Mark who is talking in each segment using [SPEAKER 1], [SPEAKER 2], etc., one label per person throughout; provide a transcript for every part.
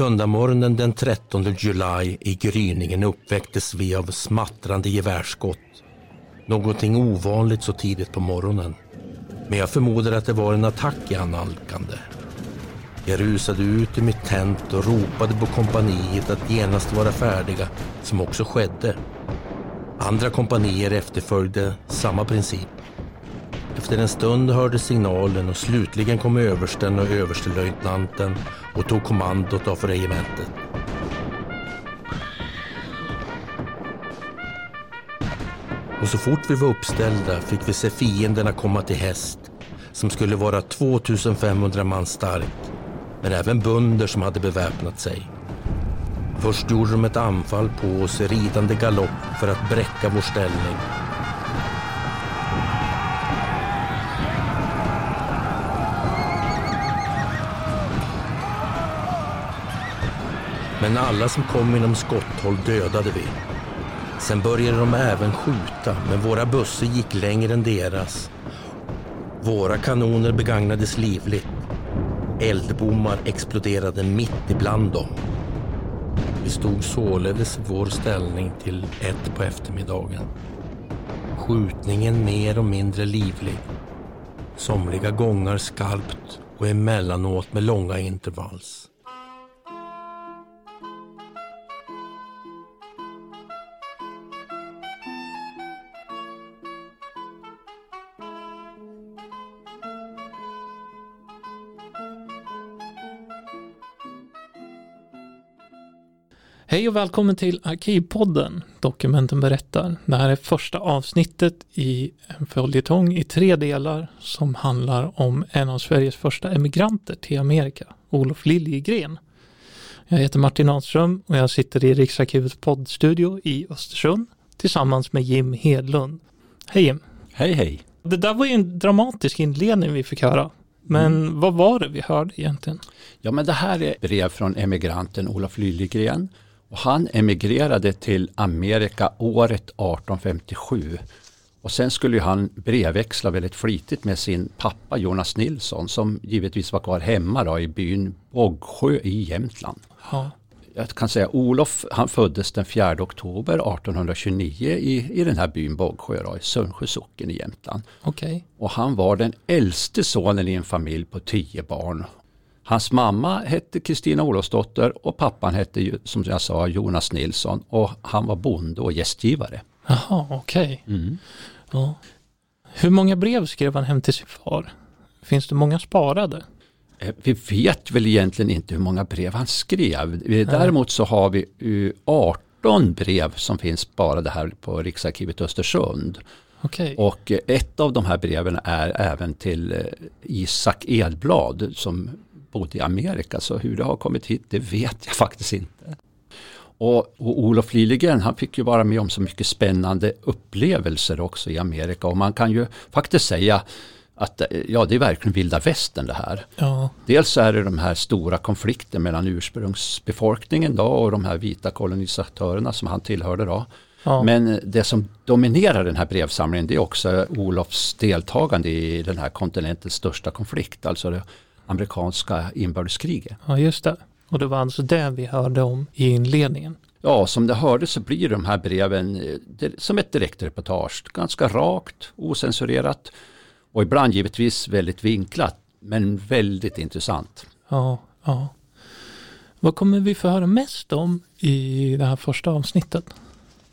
[SPEAKER 1] Söndagmorgonen den 13 juli i gryningen uppväcktes vi av smattrande gevärsskott. Någonting ovanligt så tidigt på morgonen. Men jag förmodar att det var en attack i analkande. Jag rusade ut i mitt tent och ropade på kompaniet att genast vara färdiga, som också skedde. Andra kompanier efterföljde samma princip. Efter en stund hördes signalen och slutligen kom översten och överstelöjtnanten och tog kommandot av regementet. Och så fort vi var uppställda fick vi se fienderna komma till häst som skulle vara 2500 man stark, men även bönder som hade beväpnat sig. Först gjorde de ett anfall på oss i ridande galopp för att bräcka vår ställning. Men alla som kom inom skotthåll dödade vi. Sen började de även skjuta, men våra bussar gick längre än deras. Våra kanoner begagnades livligt. Eldbommar exploderade mitt ibland dem. Vi stod således i vår ställning till ett på eftermiddagen. Skjutningen mer och mindre livlig. Somliga gånger skarpt och emellanåt med långa intervalls.
[SPEAKER 2] Hej och välkommen till Arkivpodden, Dokumenten berättar. Det här är första avsnittet i en följetong i tre delar som handlar om en av Sveriges första emigranter till Amerika, Olof Liljegren. Jag heter Martin Ahlström och jag sitter i Riksarkivets poddstudio i Östersund tillsammans med Jim Hedlund. Hej Jim!
[SPEAKER 3] Hej hej!
[SPEAKER 2] Det där var ju en dramatisk inledning vi fick höra. Men mm. vad var det vi hörde egentligen?
[SPEAKER 3] Ja men det här är brev från emigranten Olof Liljegren och han emigrerade till Amerika året 1857. Och sen skulle han brevväxla väldigt flitigt med sin pappa Jonas Nilsson som givetvis var kvar hemma då, i byn Bågsjö i Jämtland. Ja. Jag kan säga Olof han föddes den 4 oktober 1829 i, i den här byn Bågsjö då, i Sundsjö socken i Jämtland.
[SPEAKER 2] Okay.
[SPEAKER 3] Och han var den äldste sonen i en familj på tio barn Hans mamma hette Kristina Olofsdotter och pappan hette som jag sa Jonas Nilsson och han var bonde och gästgivare.
[SPEAKER 2] Jaha, okej. Okay. Mm. Ja. Hur många brev skrev han hem till sin far? Finns det många sparade?
[SPEAKER 3] Eh, vi vet väl egentligen inte hur många brev han skrev. Däremot så har vi 18 brev som finns sparade här på Riksarkivet Östersund.
[SPEAKER 2] Okay.
[SPEAKER 3] Och ett av de här breven är även till eh, Isak Edblad som bodde i Amerika. Så hur det har kommit hit, det vet jag faktiskt inte. Och, och Olof Liljegren, han fick ju vara med om så mycket spännande upplevelser också i Amerika. Och man kan ju faktiskt säga att ja, det är verkligen vilda västern det här.
[SPEAKER 2] Ja.
[SPEAKER 3] Dels är det de här stora konflikterna mellan ursprungsbefolkningen då och de här vita kolonisatörerna som han tillhörde då. Ja. Men det som dominerar den här brevsamlingen det är också Olofs deltagande i den här kontinentens största konflikt, alltså amerikanska inbördeskriget.
[SPEAKER 2] Ja just det. Och det var alltså det vi hörde om i inledningen.
[SPEAKER 3] Ja, som det hördes så blir de här breven eh, som ett direktreportage. Ganska rakt, osensurerat och ibland givetvis väldigt vinklat men väldigt intressant.
[SPEAKER 2] Ja, ja. Vad kommer vi få höra mest om i det här första avsnittet?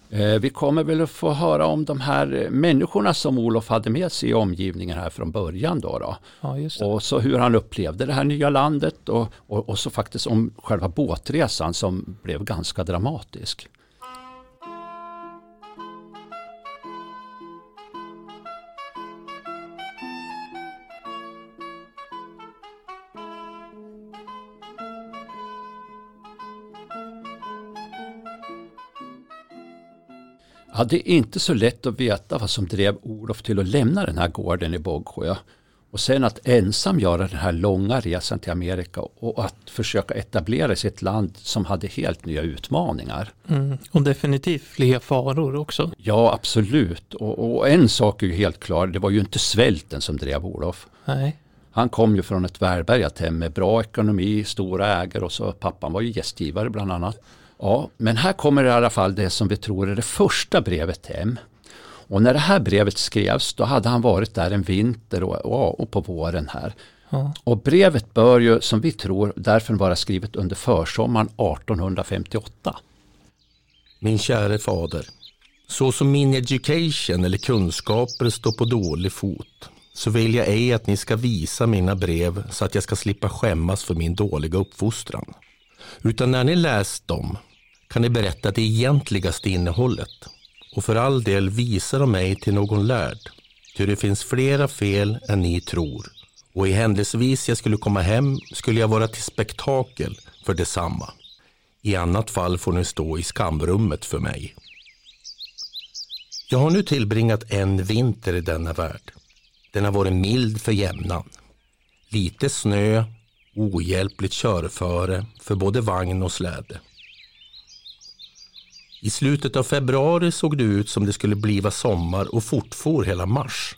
[SPEAKER 3] Eh, vi kommer väl att få höra om de här människorna som Olof hade med sig i omgivningen här från början. Då, då.
[SPEAKER 2] Ja,
[SPEAKER 3] och så hur han upplevde det här nya landet och, och, och så faktiskt om själva båtresan som blev ganska dramatisk. Ja, det är inte så lätt att veta vad som drev Olof till att lämna den här gården i Bågsjö. Och sen att ensam göra den här långa resan till Amerika och att försöka etablera sig i ett land som hade helt nya utmaningar.
[SPEAKER 2] Mm, och definitivt fler faror också.
[SPEAKER 3] Ja, absolut. Och, och, en sak är ju helt klar, det var ju inte svälten som drev Olof.
[SPEAKER 2] Nej.
[SPEAKER 3] Han kom ju från ett välbärgat hem med bra ekonomi, stora ägare och så pappan var ju gästgivare bland annat. Ja, men här kommer i alla fall det som vi tror är det första brevet hem. Och när det här brevet skrevs då hade han varit där en vinter och, och på våren här. Ja. Och brevet bör ju som vi tror därför vara skrivet under försommaren 1858.
[SPEAKER 1] Min käre fader. Så som min education eller kunskaper står på dålig fot så vill jag ej att ni ska visa mina brev så att jag ska slippa skämmas för min dåliga uppfostran. Utan när ni läst dem kan ni berätta det egentligaste innehållet och för all del visa de mig till någon lärd, ty det finns flera fel än ni tror och i händelsevis jag skulle komma hem skulle jag vara till spektakel för detsamma. I annat fall får ni stå i skamrummet för mig. Jag har nu tillbringat en vinter i denna värld. Den har varit mild för jämnan. Lite snö, ohjälpligt körföre för både vagn och släde. I slutet av februari såg det ut som det skulle bliva sommar och fortfor hela mars.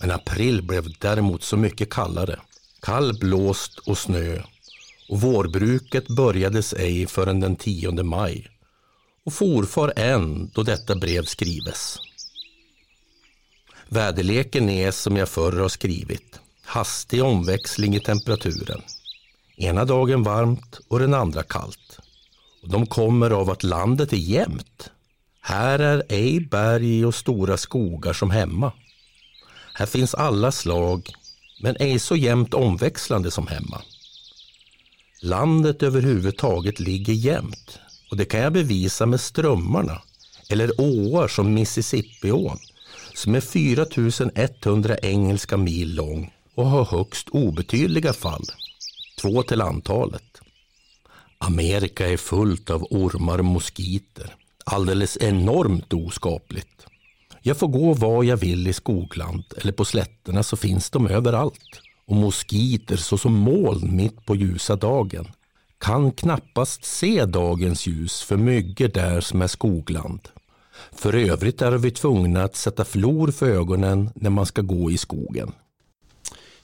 [SPEAKER 1] Men april blev däremot så mycket kallare. Kall blåst och snö och vårbruket börjades ej förrän den 10 maj och forfar än då detta brev skrives. Väderleken är som jag förr har skrivit, hastig omväxling i temperaturen. Ena dagen varmt och den andra kallt. De kommer av att landet är jämnt. Här är ej berg och stora skogar som hemma. Här finns alla slag, men ej så jämnt omväxlande som hemma. Landet överhuvudtaget ligger jämnt och det kan jag bevisa med strömmarna eller åar som Mississippiån som är 4100 engelska mil lång och har högst obetydliga fall, två till antalet. Amerika är fullt av ormar och moskiter, alldeles enormt oskapligt. Jag får gå var jag vill i skogland eller på slätterna så finns de överallt. Och moskiter såsom moln mitt på ljusa dagen. Kan knappast se dagens ljus för myggor där som är skogland. För övrigt är vi tvungna att sätta flor för ögonen när man ska gå i skogen.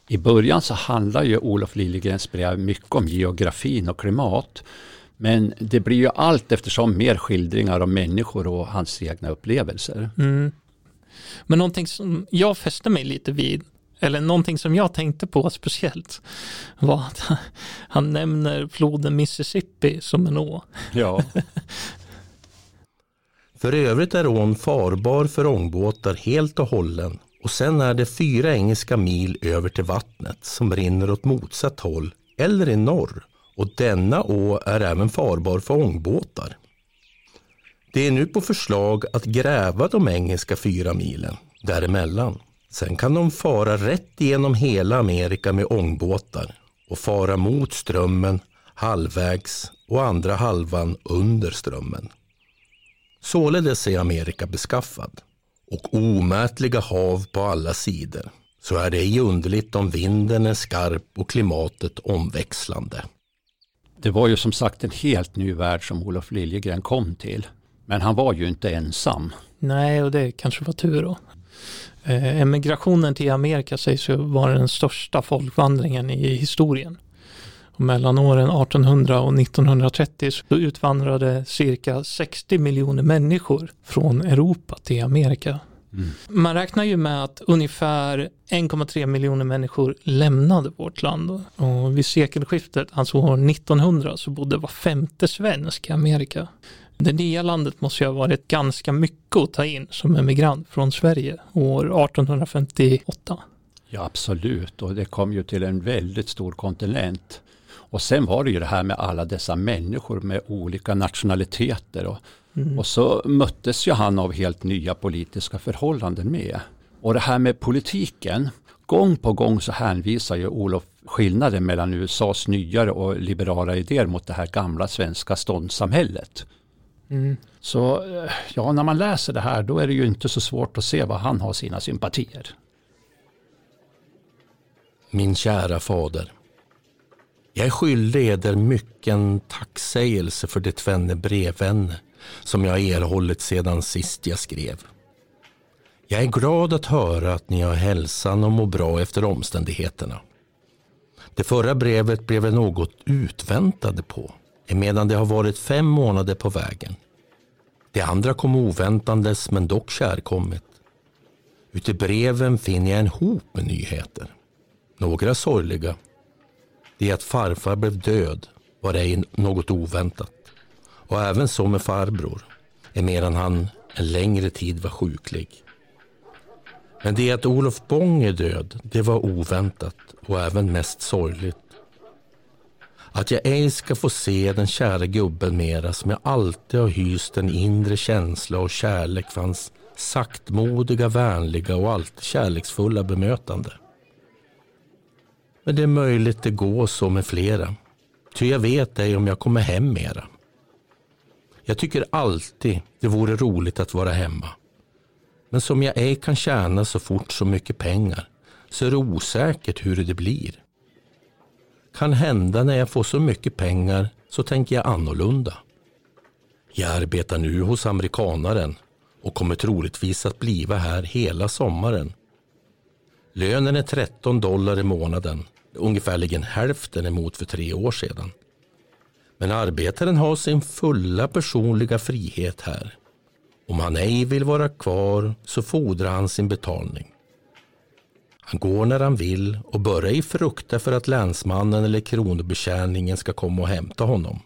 [SPEAKER 3] I början så handlar ju Olof Liljegrens brev mycket om geografin och klimat. Men det blir ju allt eftersom mer skildringar om människor och hans egna upplevelser. Mm.
[SPEAKER 2] Men någonting som jag fäste mig lite vid, eller någonting som jag tänkte på speciellt, var att han nämner floden Mississippi som en å.
[SPEAKER 3] Ja.
[SPEAKER 1] för övrigt är ån farbar för ångbåtar helt och hållen och sen är det fyra engelska mil över till vattnet som rinner åt motsatt håll eller i norr och denna å är även farbar för ångbåtar. Det är nu på förslag att gräva de engelska fyra milen däremellan. Sen kan de fara rätt igenom hela Amerika med ångbåtar och fara mot strömmen halvvägs och andra halvan under strömmen. Således är Amerika beskaffad och omätliga hav på alla sidor. Så är det ej underligt om vinden är skarp och klimatet omväxlande.
[SPEAKER 3] Det var ju som sagt en helt ny värld som Olof Liljegren kom till. Men han var ju inte ensam.
[SPEAKER 2] Nej, och det kanske var tur då. Eh, emigrationen till Amerika sägs ju vara den största folkvandringen i historien. Och mellan åren 1800 och 1930 så utvandrade cirka 60 miljoner människor från Europa till Amerika. Mm. Man räknar ju med att ungefär 1,3 miljoner människor lämnade vårt land. Och vid sekelskiftet, alltså år 1900, så bodde var femte svensk i Amerika. Det nya landet måste ju ha varit ganska mycket att ta in som emigrant från Sverige år 1858.
[SPEAKER 3] Ja absolut och det kom ju till en väldigt stor kontinent. Och sen var det ju det här med alla dessa människor med olika nationaliteter. Och, mm. och så möttes ju han av helt nya politiska förhållanden med. Och det här med politiken, gång på gång så hänvisar ju Olof skillnaden mellan USAs nyare och liberala idéer mot det här gamla svenska ståndssamhället. Mm. Så eh, ja, när man läser det här då är det ju inte så svårt att se var han har sina sympatier.
[SPEAKER 1] Min kära fader. Jag är skyldig eder mycken tacksägelse för det tvenne brevvänne som jag erhållit sedan sist jag skrev. Jag är glad att höra att ni har hälsan och mår bra efter omständigheterna. Det förra brevet blev jag något utväntade på, emedan det har varit fem månader på vägen. Det andra kom oväntandes, men dock kärkommet. Ute i breven finner jag en hop med nyheter. Några sorgliga. Det att farfar blev död var ej något oväntat. Och även så med farbror, emedan han en längre tid var sjuklig. Men det att Olof Bång är död, det var oväntat och även mest sorgligt. Att jag ej ska få se den kära gubben mera som jag alltid har hyst en inre känsla och kärlek för hans saktmodiga, vänliga och alltid kärleksfulla bemötande. Men det är möjligt det går så med flera. Ty jag vet ej om jag kommer hem mera. Jag tycker alltid det vore roligt att vara hemma. Men som jag ej kan tjäna så fort så mycket pengar så är det osäkert hur det blir. Kan hända när jag får så mycket pengar så tänker jag annorlunda. Jag arbetar nu hos amerikanaren och kommer troligtvis att bliva här hela sommaren. Lönen är 13 dollar i månaden, ungefärligen hälften emot för tre år sedan. Men arbetaren har sin fulla personliga frihet här. Om han ej vill vara kvar så fordrar han sin betalning. Han går när han vill och bör ej frukta för att länsmannen eller kronobetjäningen ska komma och hämta honom.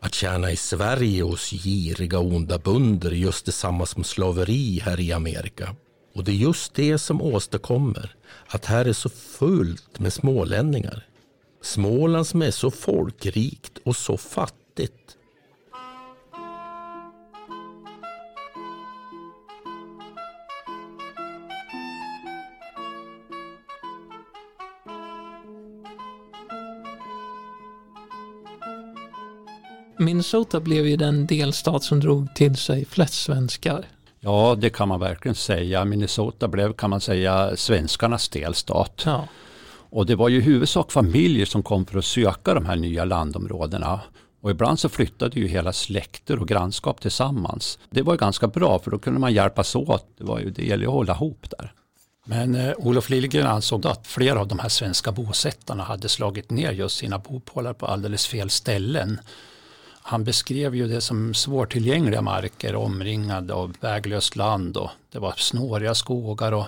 [SPEAKER 1] Att tjäna i Sverige hos giriga och onda bönder är just detsamma som slaveri här i Amerika. Och det är just det som åstadkommer att här är så fullt med smålänningar. Småland som är så folkrikt och så fattigt.
[SPEAKER 2] Minnesota blev ju den delstat som drog till sig flest svenskar.
[SPEAKER 3] Ja, det kan man verkligen säga. Minnesota blev, kan man säga, svenskarnas delstat.
[SPEAKER 2] Ja.
[SPEAKER 3] Och det var ju i huvudsak familjer som kom för att söka de här nya landområdena. Och ibland så flyttade ju hela släkter och grannskap tillsammans. Det var ju ganska bra för då kunde man hjälpas åt. Det, var ju, det gäller ju att hålla ihop där. Men eh, Olof Liljegren ansåg att flera av de här svenska bosättarna hade slagit ner just sina bopålar på alldeles fel ställen. Han beskrev ju det som svårtillgängliga marker omringade av väglöst land och det var snåriga skogar och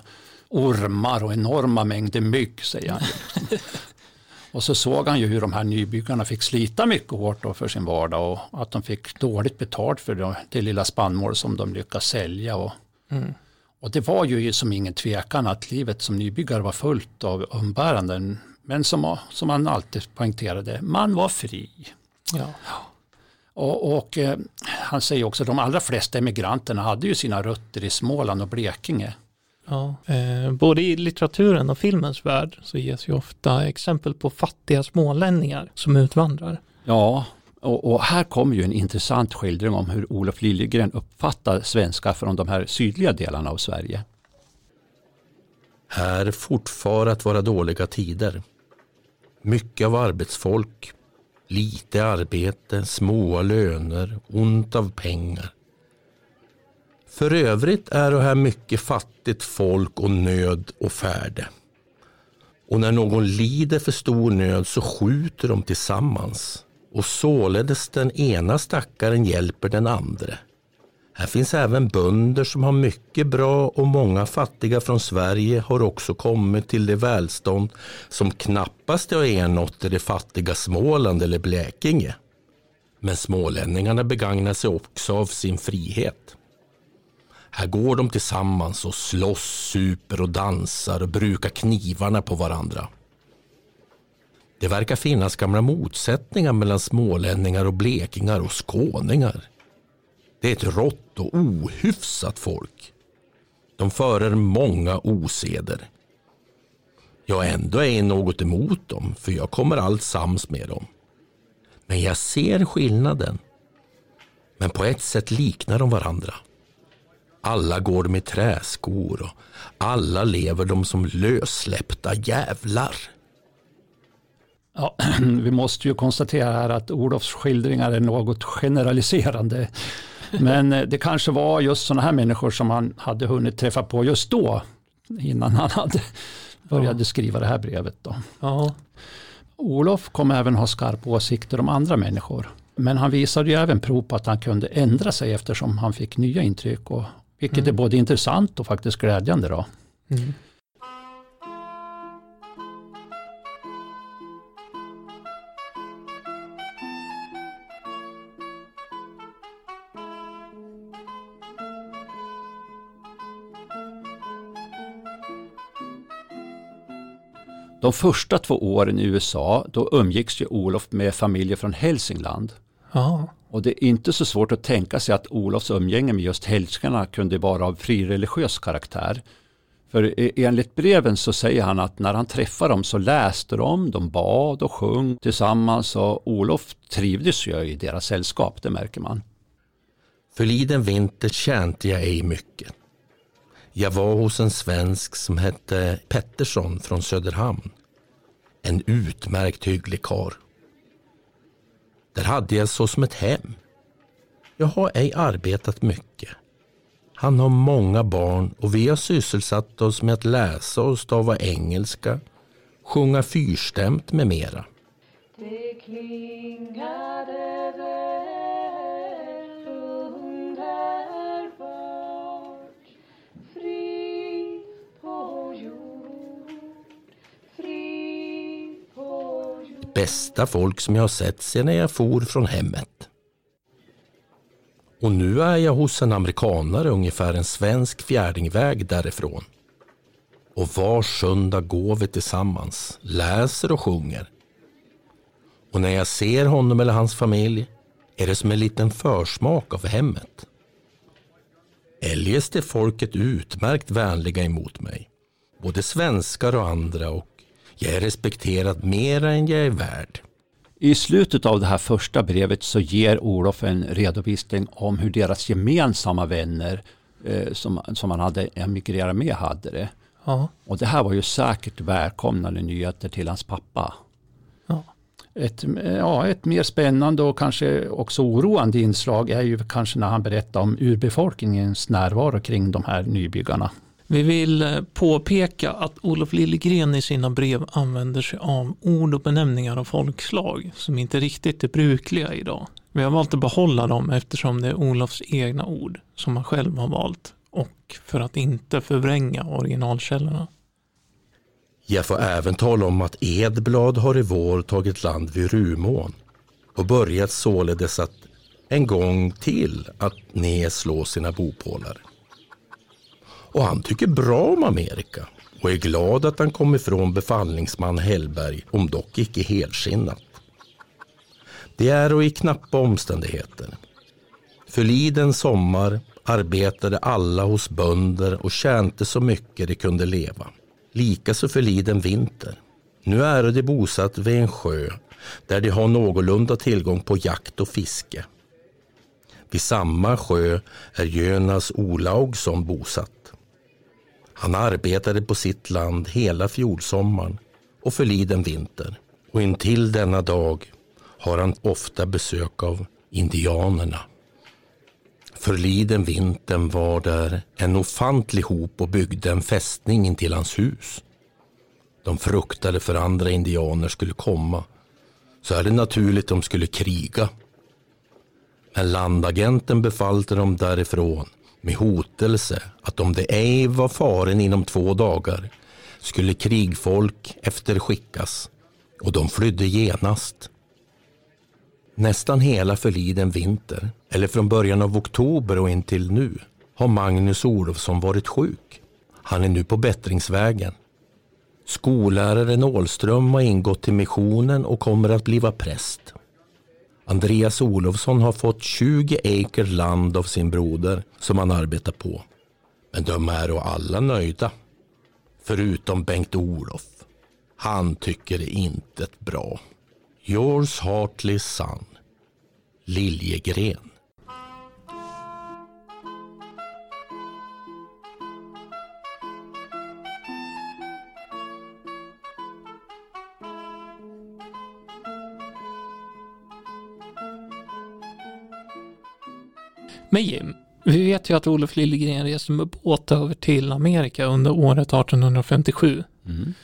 [SPEAKER 3] ormar och enorma mängder mygg, säger han. och så såg han ju hur de här nybyggarna fick slita mycket hårt för sin vardag och att de fick dåligt betalt för det, det lilla spannmål som de lyckades sälja. Och, mm. och det var ju som ingen tvekan att livet som nybyggare var fullt av umbäranden. Men som, som han alltid poängterade, man var fri.
[SPEAKER 2] Ja.
[SPEAKER 3] Och, och eh, han säger också att de allra flesta emigranterna hade ju sina rötter i Småland och Blekinge.
[SPEAKER 2] Ja, eh, både i litteraturen och filmens värld så ges ju ofta exempel på fattiga smålänningar som utvandrar.
[SPEAKER 3] Ja, och, och, här kommer ju en intressant skildring om hur Olof Liljegren uppfattar svenskar från de här sydliga delarna av Sverige.
[SPEAKER 1] Här fortfar att vara dåliga tider. Mycket av arbetsfolk, lite arbete, små löner, ont av pengar. För övrigt är det här mycket fattigt folk och nöd och färde. Och när någon lider för stor nöd så skjuter de tillsammans. Och således den ena stackaren hjälper den andra. Här finns även bönder som har mycket bra och många fattiga från Sverige har också kommit till det välstånd som knappast har ernått i det fattiga Småland eller Blekinge. Men smålänningarna begagnar sig också av sin frihet. Här går de tillsammans och slåss, super och dansar och brukar knivarna på varandra. Det verkar finnas gamla motsättningar mellan smålänningar och blekingar och skåningar. Det är ett rått och ohyfsat folk. De förer många oseder. Jag ändå är något emot dem, för jag kommer allt sams med dem. Men jag ser skillnaden. Men på ett sätt liknar de varandra. Alla går med träskor och alla lever de som lössläppta jävlar.
[SPEAKER 3] Ja, vi måste ju konstatera här att Olofs skildringar är något generaliserande. Men eh, det kanske var just sådana här människor som han hade hunnit träffa på just då, innan han hade började
[SPEAKER 2] Ja.
[SPEAKER 3] skriva det här brevet. Då.
[SPEAKER 2] Ja,
[SPEAKER 3] Olof kom även ha skarpa åsikter om andra människor. Men han visade ju även prov på att han kunde ändra sig eftersom han fick nya intryck. Och, vilket
[SPEAKER 2] Mm.
[SPEAKER 3] är både intressant och faktiskt glädjande. Då.
[SPEAKER 2] mm.
[SPEAKER 3] De första två åren i USA då umgicks ju Olof med familjer från Hälsingland.
[SPEAKER 2] ja.
[SPEAKER 3] Och det är inte så svårt att tänka sig att Olofs umgänge med just hälskarna kunde vara av frireligiös karaktär. För e- enligt breven så säger han att när han träffade dem så läste de, de bad och sjöng tillsammans och Olof trivdes ju i deras sällskap, det märker man.
[SPEAKER 1] Förliden vinter tjänte jag ej mycket. Jag var hos en svensk som hette Pettersson från Söderhamn. En utmärkt hygglig karl. Där hade jag så som ett hem. Jag har ej arbetat mycket. Han har många barn och vi har sysselsatt oss med att läsa och stava engelska, sjunga fyrstämt med mera.
[SPEAKER 4] Det klingar över
[SPEAKER 1] bästa folk som jag har sett sedan jag for från hemmet. Och nu är jag hos en amerikanare ungefär en svensk fjärdingväg därifrån. Och var söndag går vi tillsammans, läser och sjunger. Och när jag ser honom eller hans familj är det som en liten försmak av hemmet. Eljest är folket utmärkt vänliga emot mig. Både svenskar och andra och jag är respekterad mer än jag är värd.
[SPEAKER 3] I slutet av det här första brevet så ger Olof en redovisning om hur deras gemensamma vänner eh, som, som han hade emigrerat med hade det.
[SPEAKER 2] ja.
[SPEAKER 3] Och det här var ju säkert välkomnande nyheter till hans pappa.
[SPEAKER 2] Ja.
[SPEAKER 3] Ett, ja, ett mer spännande och kanske också oroande inslag är ju kanske när han berättar om urbefolkningens närvaro kring de här nybyggarna.
[SPEAKER 2] Vi vill eh, påpeka att Olof Liljegren i sina brev använder sig av ord och benämningar av folkslag som inte riktigt är brukliga idag. Vi har valt att behålla dem eftersom det är Olofs egna ord som han själv har valt och för att inte förvränga originalkällorna.
[SPEAKER 1] Jag får även tala om att Edblad har i vår tagit land vid Rumån och börjat således att en gång till att nedslå sina bopålar. Och han tycker bra om Amerika och är glad att han kom ifrån befallningsman Hellberg, om dock icke helskinnat. Det är och i knappa omständigheter. Förliden sommar arbetade alla hos bönder och tjänte så mycket de kunde leva. Likaså förliden vinter. Nu är de bosatt vid en sjö där de har någorlunda tillgång på jakt och fiske. Vid samma sjö är Jonas Olaugsson bosatt. Han arbetade på sitt land hela fjolsommaren och förliden vinter och intill denna dag har han ofta besök av indianerna. Förliden vintern var där en ofantlig hop och byggde en fästning intill hans hus. De fruktade för andra indianer skulle komma. Så är det naturligt de skulle kriga. Men landagenten befallde dem därifrån med hotelse att om det ej var faren inom två dagar skulle krigfolk efterskickas och de flydde genast. Nästan hela förliden vinter, eller från början av oktober och in till nu, har Magnus Olofsson varit sjuk. Han är nu på bättringsvägen. Skolläraren Ålström har ingått till missionen och kommer att bliva präst. Andreas Olofsson har fått 20 acre land av sin broder som han arbetar på. Men de är och alla nöjda. Förutom Bengt-Olof. Han tycker det inte är bra. Yours heartly son. Liljegren.
[SPEAKER 2] Men Jim, vi vet ju att Olof Liljegren reste med båt över till Amerika under året 1857.
[SPEAKER 3] Mm.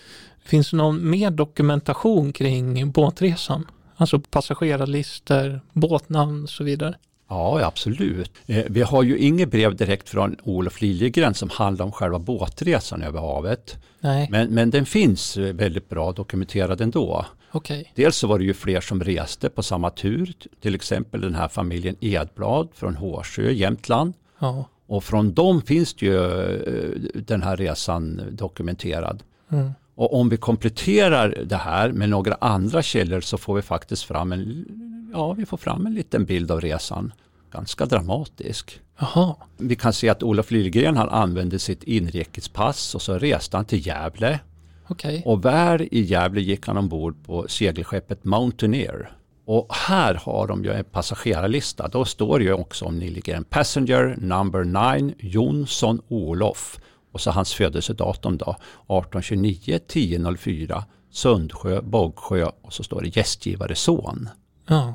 [SPEAKER 2] Finns det någon mer dokumentation kring båtresan? Alltså passagerarlistor, båtnamn och så vidare.
[SPEAKER 3] Ja, absolut. Eh, Vi har ju inget brev direkt från Olof Liljegren som handlar om själva båtresan över havet.
[SPEAKER 2] Nej,
[SPEAKER 3] Men, men den finns eh, väldigt bra dokumenterad ändå.
[SPEAKER 2] Okej.
[SPEAKER 3] Dels så var det ju fler som reste på samma tur, till exempel den här familjen Edblad från Hårsjö, Jämtland.
[SPEAKER 2] Ja.
[SPEAKER 3] Och från dem finns det ju eh, den här resan dokumenterad.
[SPEAKER 2] Mm.
[SPEAKER 3] Och om vi kompletterar det här med några andra källor så får vi faktiskt fram en, ja, vi får fram en liten bild av resan. Ganska dramatisk.
[SPEAKER 2] Jaha,
[SPEAKER 3] Vi kan se att Olof Liljegren han använde sitt inrikespass och så reste han till Gävle.
[SPEAKER 2] Okej.
[SPEAKER 3] Och väl i Gävle gick han ombord på segelskeppet Mountaineer. Och här har de ju en passagerarlista. Då står det ju också om Liljegren. Passenger number 9 Jonsson Olof. Och så hans födelsedatum då. 1829 1004 Sundsjö, Bågsjö och så står det gästgivare son.
[SPEAKER 2] Ja.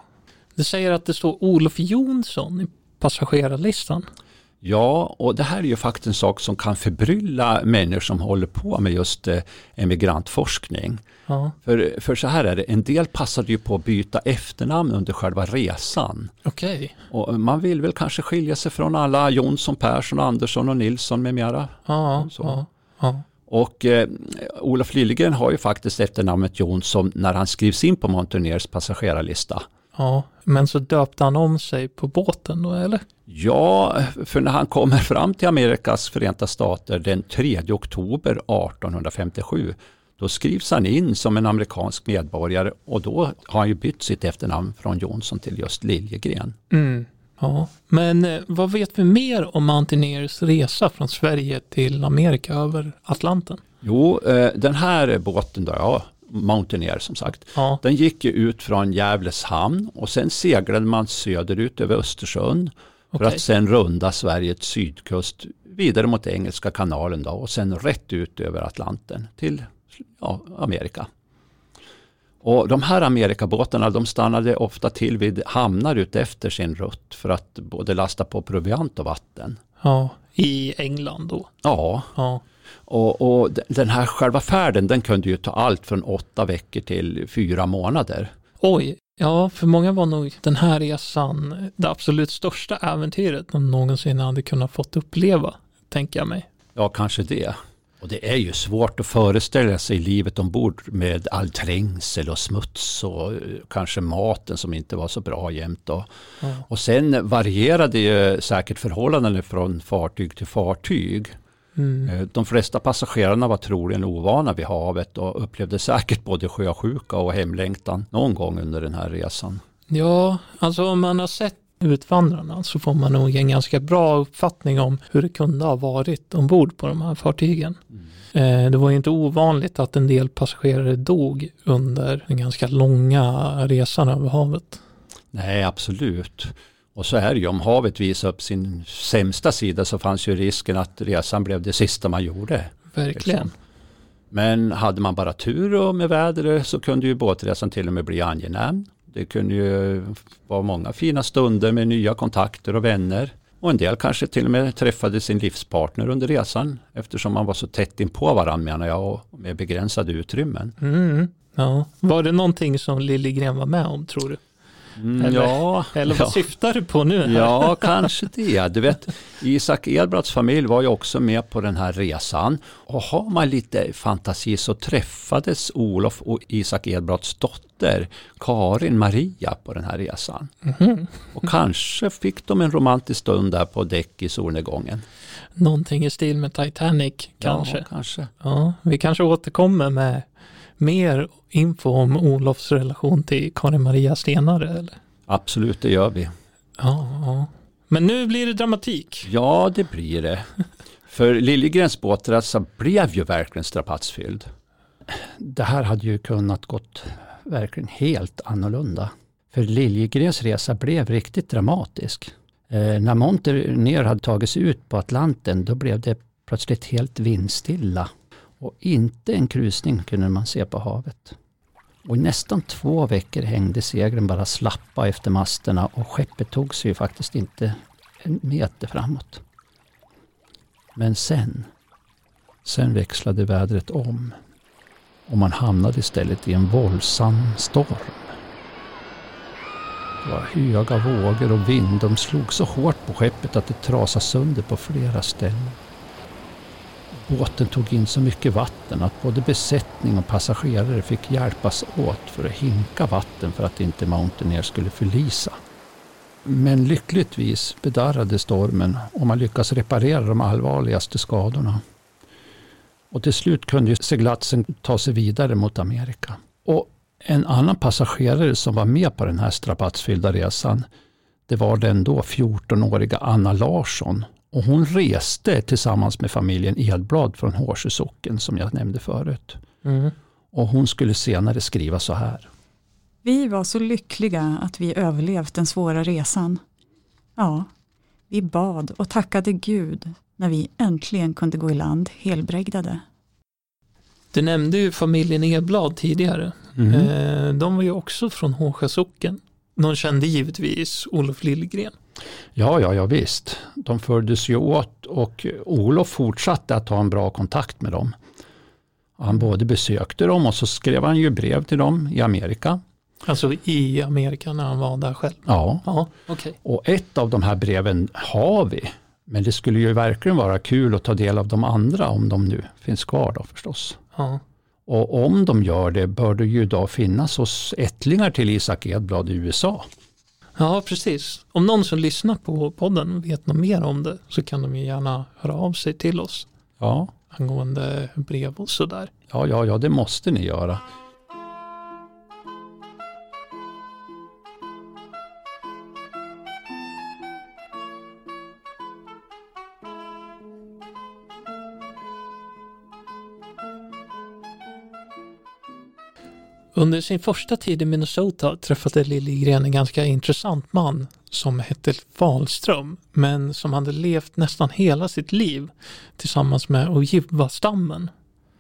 [SPEAKER 2] Det säger att det står Olof Jonsson i passagerarlistan.
[SPEAKER 3] Ja, och det här är ju faktiskt en sak som kan förbrylla människor som håller på med just eh, emigrantforskning.
[SPEAKER 2] Ja,
[SPEAKER 3] För, för så här är det, en del passade ju på att byta efternamn under själva resan.
[SPEAKER 2] okej.
[SPEAKER 3] Och man vill väl kanske skilja sig från alla Jonsson, Persson, Andersson och Nilsson med mera.
[SPEAKER 2] Ja,
[SPEAKER 3] Så.
[SPEAKER 2] ja, ja.
[SPEAKER 3] Och eh, Olof Liljegren har ju faktiskt efternamnet Jonsson när han skrivs in på Mountaineers passagerarlista.
[SPEAKER 2] Ja, men så döpte han om sig på båten då, eller?
[SPEAKER 3] Ja, för när han kommer fram till Amerikas förenta stater den 3 oktober 1857 då skrivs han in som en amerikansk medborgare och då har han ju bytt sitt efternamn från Jonsson till just Liljegren.
[SPEAKER 2] Mm. Ja, men eh, vad vet vi mer om Mountaineers resa från Sverige till Amerika över Atlanten?
[SPEAKER 3] Jo, eh, den här båten då, ja, Mountaineer som sagt,
[SPEAKER 2] Ja,
[SPEAKER 3] den gick ju ut från Gävles hamn och sen seglade man söderut över Östersjön för
[SPEAKER 2] okej.
[SPEAKER 3] att sen runda Sveriges sydkust vidare mot Engelska kanalen då, och sen rätt ut över Atlanten till ja, Amerika. Och de här Amerikabåtarna de stannade ofta till vid hamnar utefter sin rutt för att både lasta på proviant och vatten.
[SPEAKER 2] Ja, i England då.
[SPEAKER 3] Ja,
[SPEAKER 2] Ja,
[SPEAKER 3] och, och den här själva färden den kunde ju ta allt från åtta veckor till fyra månader.
[SPEAKER 2] oj. Ja, för många var nog den här resan det absolut största äventyret de någonsin hade kunnat fått uppleva, tänker jag mig.
[SPEAKER 3] Ja, kanske det. Och det är ju svårt att föreställa sig livet ombord med all trängsel och smuts och eh, kanske maten som inte var så bra jämt. Och,
[SPEAKER 2] Ja.
[SPEAKER 3] och sen varierade ju säkert förhållandena från fartyg till fartyg.
[SPEAKER 2] Mm.
[SPEAKER 3] Eh, De flesta passagerarna var troligen ovana vid havet och upplevde säkert både sjösjuka och hemlängtan någon gång under den här resan.
[SPEAKER 2] Ja, alltså om man har sett Utvandrarna så får man nog en ganska bra uppfattning om hur det kunde ha varit ombord på de här fartygen. Eh, Det var ju inte ovanligt att en del passagerare dog under den ganska långa resan över havet.
[SPEAKER 3] Nej, absolut. Och så är det ju, om havet visar upp sin sämsta sida så fanns ju risken att resan blev det sista man gjorde.
[SPEAKER 2] Verkligen.
[SPEAKER 3] Liksom. Men hade man bara tur och med vädret så kunde ju båtresan till och med bli angenäm. Det kunde ju vara många fina stunder med nya kontakter och vänner. Och en del kanske till och med träffade sin livspartner under resan eftersom man var så tätt in på varandra menar jag och med begränsade utrymmen.
[SPEAKER 2] Mm. Ja. Var det någonting som Liljegren var med om tror du?
[SPEAKER 3] Mm,
[SPEAKER 2] Eller-
[SPEAKER 3] ja,
[SPEAKER 2] Eller vad
[SPEAKER 3] ja.
[SPEAKER 2] syftar du på nu? här?
[SPEAKER 3] Ja, kanske det. Du vet, Isak Edbratts familj var ju också med på den här resan. Och har man lite fantasi så träffades Olof och Isak Edbratts dotter Karin Maria på den här resan.
[SPEAKER 2] Mhm.
[SPEAKER 3] Och kanske fick de en romantisk stund där på däck i solnedgången.
[SPEAKER 2] Någonting i stil med Titanic kanske?
[SPEAKER 3] Ja, kanske.
[SPEAKER 2] Ja, vi kanske återkommer med mer info om Olofs relation till Karin Maria senare. Eller?
[SPEAKER 3] Absolut, det gör vi.
[SPEAKER 2] Ja, ja. Men nu blir det dramatik.
[SPEAKER 3] Ja, det blir det. För Liljegrens båtresa blev ju verkligen strapatsfylld. Det här hade ju kunnat gått verkligen helt annorlunda. För Liljegrens resa blev riktigt dramatisk. Eh, när Monter hade tagits ut på Atlanten då blev det plötsligt helt vindstilla. Och inte en krusning kunde man se på havet. Och i nästan två veckor hängde seglen bara slappa efter masterna och skeppet tog sig ju faktiskt inte en meter framåt. Men sen, sen växlade vädret om och man hamnade istället i en våldsam storm. Det var höga vågor och vind. De slog så hårt på skeppet att det trasade sönder på flera ställen. Båten tog in så mycket vatten att både besättning och passagerare fick hjälpas åt för att hinka vatten för att inte Mountaineer skulle förlisa. Men lyckligtvis bedarrade stormen och man lyckades reparera de allvarligaste skadorna. Och till slut kunde seglatsen ta sig vidare mot Amerika. Och en annan passagerare som var med på den här strapatsfyllda resan, det var den då 14-åriga Anna Larsson. Och hon reste tillsammans med familjen Edblad från Hårsö socken som jag nämnde förut.
[SPEAKER 2] Mm.
[SPEAKER 3] Och hon skulle senare skriva så här.
[SPEAKER 5] Vi var så lyckliga att vi överlevt den svåra resan. Ja, vi bad och tackade Gud när vi äntligen kunde gå i land helbrägdade.
[SPEAKER 2] Du nämnde ju familjen Edblad tidigare.
[SPEAKER 3] Mhm.
[SPEAKER 2] Eh, de var ju också från Hårsjö socken. De kände givetvis Olof Liljegren.
[SPEAKER 3] Ja, ja, ja visst. De fördes ju åt och Olof fortsatte att ha en bra kontakt med dem. Han både besökte dem och så skrev han ju brev till dem i Amerika.
[SPEAKER 2] Alltså i Amerika när han var där själv.
[SPEAKER 3] Ja,
[SPEAKER 2] Ja, okej.
[SPEAKER 3] och ett av de här breven har vi. Men det skulle ju verkligen vara kul att ta del av de andra om de nu finns kvar då förstås.
[SPEAKER 2] Ja.
[SPEAKER 3] Och om de gör det bör det ju då finnas hos ättlingar till Isak Edblad i USA.
[SPEAKER 2] Ja, precis. Om någon som lyssnar på podden vet något mer om det så kan de ju gärna höra av sig till oss
[SPEAKER 3] Ja,
[SPEAKER 2] angående brev och sådär.
[SPEAKER 3] ja, ja, ja det måste ni göra.
[SPEAKER 2] Under sin första tid i Minnesota träffade Liljegren en ganska intressant man som hette Falström men som hade levt nästan hela sitt liv tillsammans med Ojibwa-stammen.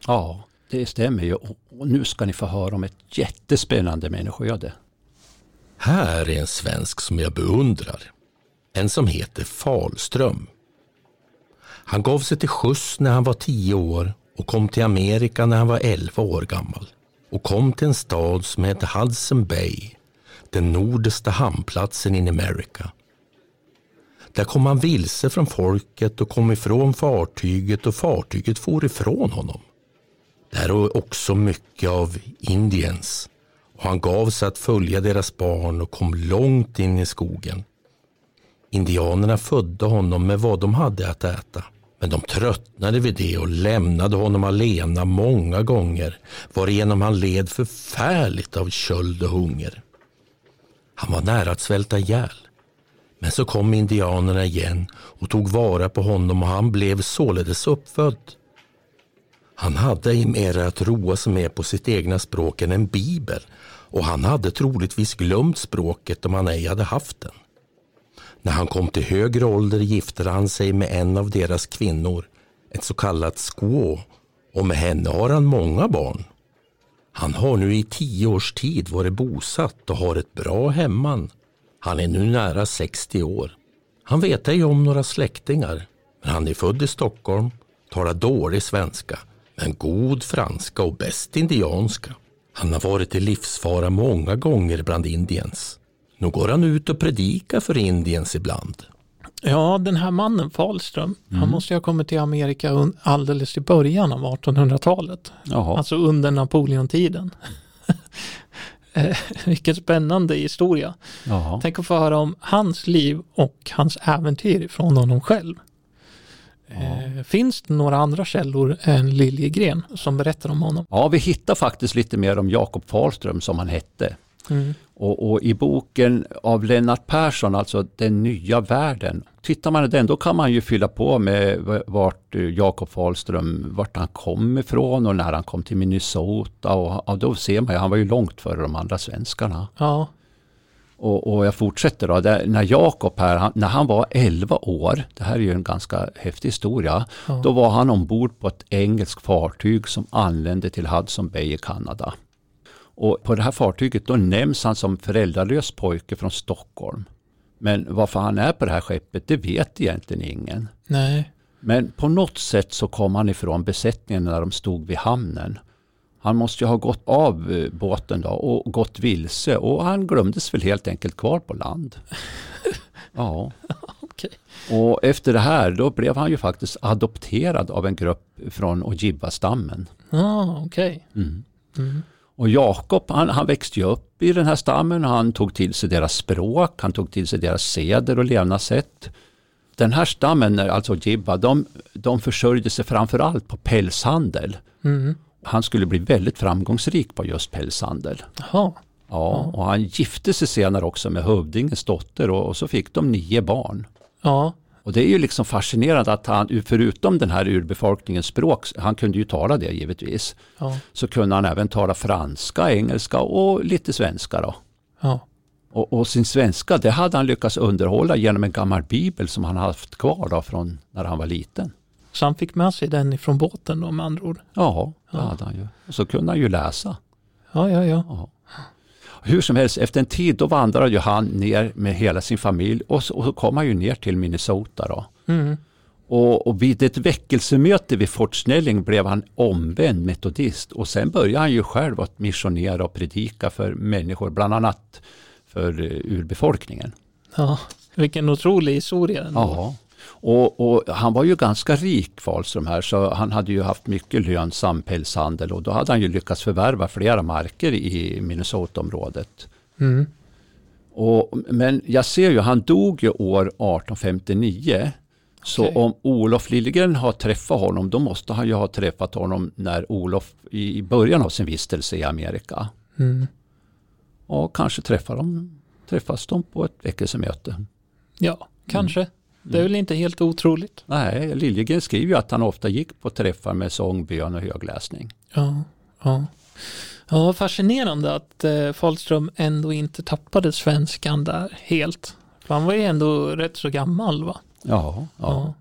[SPEAKER 3] Ja, det stämmer ju. Och nu ska ni få höra om ett jättespännande människoöde.
[SPEAKER 1] Här är en svensk som jag beundrar. En som heter Falström. Han gav sig till skjuts när han var tio år och kom till Amerika när han var elva år gammal och kom till en stad som hette Hudson Bay, den nordiska hamnplatsen in America. Där kom han vilse från folket och kom ifrån fartyget och fartyget for ifrån honom. Där var också mycket av Indiens och han gav sig att följa deras barn och kom långt in i skogen. Indianerna födde honom med vad de hade att äta. Men de tröttnade vid det och lämnade honom alena många gånger varigenom han led förfärligt av köld och hunger. Han var nära att svälta ihjäl. Men så kom indianerna igen och tog vara på honom och han blev således uppfödd. Han hade ej mera att roa sig med på sitt egna språk än en bibel och han hade troligtvis glömt språket om han ej hade haft den. När han kom till högre ålder gifte han sig med en av deras kvinnor, ett så kallat squaw, och med henne har han många barn. Han har nu i tio års tid varit bosatt och har ett bra hemman. Han är nu nära 60 år. Han vet ej om några släktingar, men han är född i Stockholm, talar dålig svenska, men god franska och bäst indianska. Han har varit i livsfara många gånger bland indiens. Nu går han ut och predikar för indiens ibland.
[SPEAKER 2] Ja, den här mannen Falström, han måste ju ha kommit till Amerika alldeles i början av 1800-talet.
[SPEAKER 3] Jaha.
[SPEAKER 2] Alltså under Napoleontiden. Eh, Vilken spännande historia.
[SPEAKER 3] Jaha.
[SPEAKER 2] Tänk att få höra om hans liv och hans äventyr från honom själv. Eh, finns det några andra källor än Liljegren som berättar om honom?
[SPEAKER 3] Ja, vi hittar faktiskt lite mer om Jakob Fahlström som han hette.
[SPEAKER 2] Mm.
[SPEAKER 3] Och, och i boken av Lennart Persson, alltså Den nya världen, tittar man i den då kan man ju fylla på med vart eh, Jakob Fahlström, vart han kom ifrån och när han kom till Minnesota. Och, ja, då ser man ju, han var ju långt före de andra svenskarna.
[SPEAKER 2] Ja,
[SPEAKER 3] Och, och jag fortsätter då, där, när Jakob här, han, när han var 11 år, det här är ju en ganska häftig historia,
[SPEAKER 2] Ja.
[SPEAKER 3] då var han ombord på ett engelskt fartyg som anlände till Hudson Bay i Kanada. Och på det här fartyget då nämns han som föräldralös pojke från Stockholm. Men varför han är på det här skeppet, det vet egentligen ingen.
[SPEAKER 2] nej,
[SPEAKER 3] Men på något sätt så kom han ifrån besättningen när de stod vid hamnen. Han måste ju ha gått av eh, båten då och gått vilse och han glömdes väl helt enkelt kvar på land. Ja.
[SPEAKER 2] Okej.
[SPEAKER 3] Och efter det här då blev han ju faktiskt adopterad av en grupp från Ojibwa-stammen.
[SPEAKER 2] Ja, okej.
[SPEAKER 3] Mm.
[SPEAKER 2] Mm.
[SPEAKER 3] Och Jakob han, han växte ju upp i den här stammen. Han tog till sig deras språk, han tog till sig deras seder och levnadssätt. Den här stammen, alltså Ojibwa, de, de försörjde sig framförallt på pälshandel.
[SPEAKER 2] Mm.
[SPEAKER 3] Han skulle bli väldigt framgångsrik på just pälshandel.
[SPEAKER 2] Jaha.
[SPEAKER 3] Ja, och han gifte sig senare också med hövdingens dotter och, och så fick de nio barn.
[SPEAKER 2] Ja.
[SPEAKER 3] Och det är ju liksom fascinerande att han, förutom den här urbefolkningens språk, han kunde ju tala det givetvis,
[SPEAKER 2] Ja.
[SPEAKER 3] så kunde han även tala franska, engelska och lite svenska då.
[SPEAKER 2] Ja.
[SPEAKER 3] Och, och sin svenska, det hade han lyckats underhålla genom en gammal bibel som han haft kvar då från när han var liten.
[SPEAKER 2] Så han fick med sig den ifrån båten då med andra ord?
[SPEAKER 3] Ja, det
[SPEAKER 2] Ja.
[SPEAKER 3] hade han ju. Och så kunde han ju läsa.
[SPEAKER 2] Ja, ja, ja.
[SPEAKER 3] Ja. Hur som helst, efter en tid då vandrade ju han ner med hela sin familj och så, och så kom han ju ner till Minnesota då.
[SPEAKER 2] Mm.
[SPEAKER 3] Och, och vid ett väckelsemöte vid Fort Snelling blev han omvänd metodist och sen började han ju själv att missionera och predika för människor, bland annat för eh, urbefolkningen.
[SPEAKER 2] ja. Vilken otrolig historia. ändå.
[SPEAKER 3] Ja. Och, och han var ju ganska rik Wahlström här så han hade ju haft mycket lönsam pälshandel och då hade han ju lyckats förvärva flera marker i Minnesota-området.
[SPEAKER 2] Mm.
[SPEAKER 3] Och, men jag ser ju, han dog ju år 1859. Så
[SPEAKER 2] Okej.
[SPEAKER 3] om Olof Liljegren har träffat honom, då måste han ju ha träffat honom när Olof i i början av sin vistelse i Amerika.
[SPEAKER 2] Mm.
[SPEAKER 3] Och kanske träffar de, träffas de på ett väckelsemöte.
[SPEAKER 2] Ja, kanske.
[SPEAKER 3] Mm.
[SPEAKER 2] Det är väl inte helt otroligt.
[SPEAKER 3] Nej, Liljegren skriver ju att han ofta gick på träffar med sång, bön och högläsning.
[SPEAKER 2] Ja, ja. Ja, fascinerande att eh, Fahlström ändå inte tappade svenskan där helt. För han var ju ändå rätt så gammal va?
[SPEAKER 3] Ja, ja.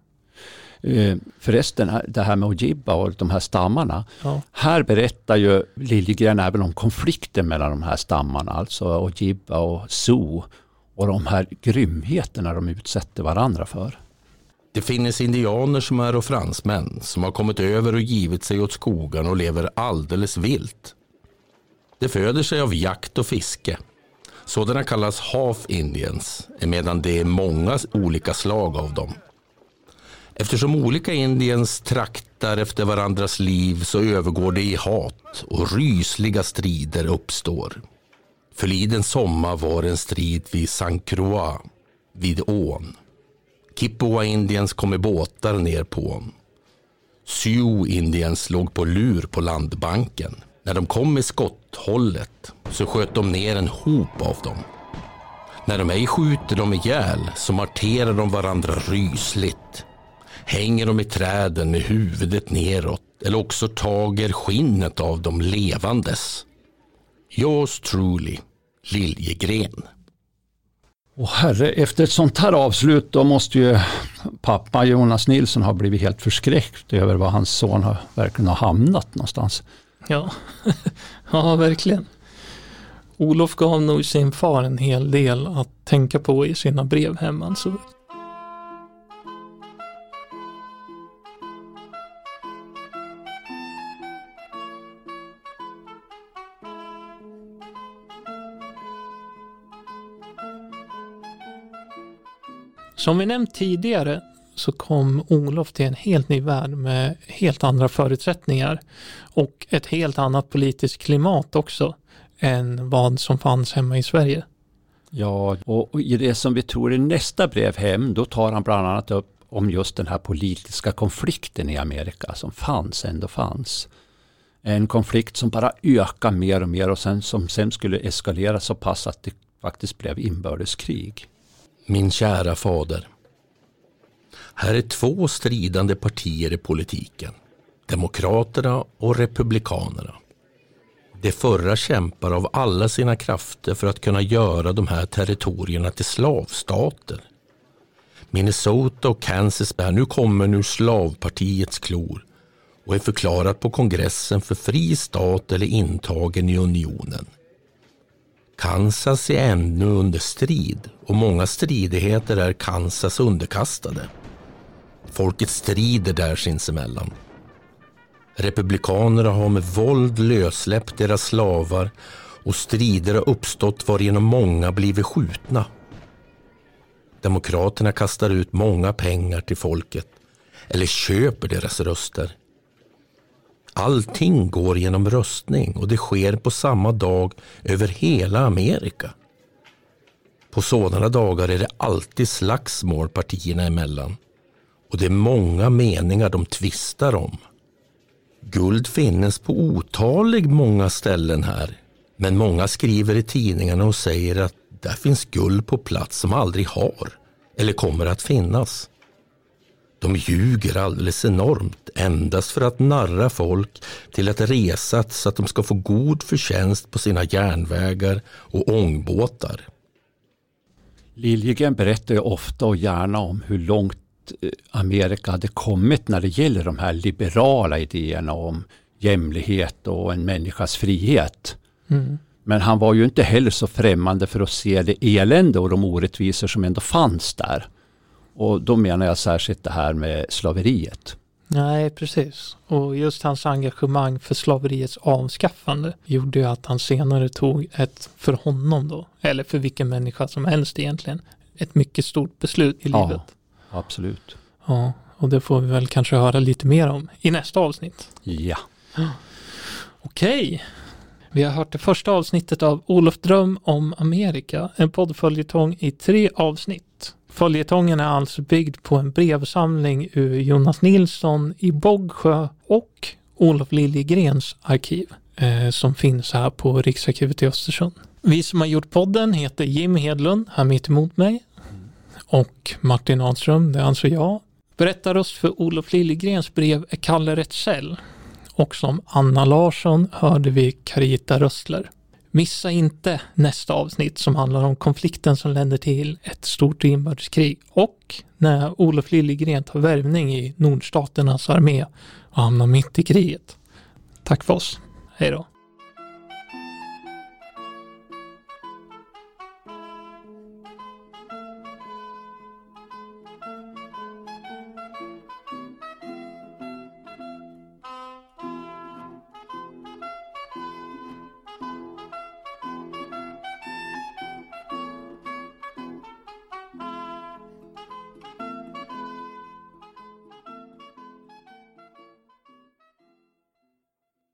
[SPEAKER 2] Ja.
[SPEAKER 3] Eh, Förresten, det här med Ojibwa och de här stammarna.
[SPEAKER 2] Ja.
[SPEAKER 3] Här berättar ju Liljegren även om konflikten mellan de här stammarna, alltså Ojibwa och Sioux. Och de här grymheterna de utsätter varandra för.
[SPEAKER 1] Det finns indianer som är och fransmän som har kommit över och givit sig åt skogen och lever alldeles vilt. De föder sig av jakt och fiske. Sådana kallas half indians, medan det är många olika slag av dem. Eftersom olika indians traktar efter varandras liv så övergår det i hat och rysliga strider uppstår. Förliden sommar var en strid vid San Croix, vid ån. Kippoa Indians kom i båtar ner på ån. Sioux Indians låg på lur på landbanken. När de kom i skotthållet så sköt de ner en hop av dem. När de ej skjuter dem ihjäl så marterar de varandra rysligt. Hänger de i träden med huvudet neråt eller också tager skinnet av dem levandes. Yours truly, Liljegren.
[SPEAKER 3] Och herre, efter ett sånt här avslut då måste ju pappa Jonas Nilsson ha blivit helt förskräckt över vad hans son har, verkligen har hamnat någonstans.
[SPEAKER 2] Ja. ja, verkligen. Olof gav nog sin far en hel del att tänka på i sina brev hem alltså. Som vi nämnt tidigare så kom Olof till en helt ny värld med helt andra förutsättningar och ett helt annat politiskt klimat också än vad som fanns hemma i Sverige.
[SPEAKER 3] Ja, och i det som vi tror är nästa brev hem, då tar han bland annat upp om just den här politiska konflikten i Amerika som fanns, ändå fanns. En konflikt som bara ökar mer och mer och sen, som sen skulle eskalera så pass att det faktiskt blev inbördeskrig.
[SPEAKER 1] Min kära fader. Här är två stridande partier i politiken. Demokraterna och Republikanerna. De förra kämpar av alla sina krafter för att kunna göra de här territorierna till slavstater. Minnesota och Kansas bär nu kommer ur slavpartiets klor och är förklarat på kongressen för fri stat eller intagen i unionen. Kansas är ännu under strid och många stridigheter är Kansas underkastade. Folket strider där sinsemellan. Republikanerna har med våld lössläppt deras slavar och strider har uppstått varigenom många blivit skjutna. Demokraterna kastar ut många pengar till folket eller köper deras röster. Allting går genom röstning och det sker på samma dag över hela Amerika. På sådana dagar är det alltid slagsmål partierna emellan och det är många meningar de tvistar om. Guld finnes på otalig många ställen här, men många skriver i tidningarna och säger att där finns guld på plats som aldrig har eller kommer att finnas. De ljuger alldeles enormt endast för att narra folk till att resa så att de ska få god förtjänst på sina järnvägar och ångbåtar.
[SPEAKER 3] Liljegren berättar ju ofta och gärna om hur långt eh, Amerika hade kommit när det gäller de här liberala idéerna om jämlikhet och en människas frihet.
[SPEAKER 2] Mm.
[SPEAKER 3] Men han var ju inte heller så främmande för att se det elände och de orättvisor som ändå fanns där. Och då menar jag särskilt det här med slaveriet.
[SPEAKER 2] Nej, precis. Och just hans engagemang för slaveriets avskaffande gjorde ju att han senare tog ett, för honom då, eller för vilken människa som helst egentligen, ett mycket stort beslut i
[SPEAKER 3] Ja.
[SPEAKER 2] livet.
[SPEAKER 3] Absolut.
[SPEAKER 2] Ja, och det får vi väl kanske höra lite mer om i nästa avsnitt.
[SPEAKER 3] Ja.
[SPEAKER 2] Okej. Vi har hört det första avsnittet av Olof Dröm om Amerika, en poddföljetong i tre avsnitt. Följetongen är alltså byggd på en brevsamling ur Jonas Nilsson i Bågsjö och Olof Liljegrens arkiv eh, som finns här på Riksarkivet i Östersund. Vi som har gjort podden heter Jim Hedlund, här mitt emot mig, och Martin Ahlström, det är alltså jag. Berättarröst för Olof Liljegrens brev är Kalle Retzell och som Anna Larsson hörde vi Carita Rössler. Missa inte nästa avsnitt som handlar om konflikten som länder till ett stort inbördeskrig och när Olof Liljegren tar värvning i nordstaternas armé och hamnar mitt i kriget. Tack för oss. Hej då.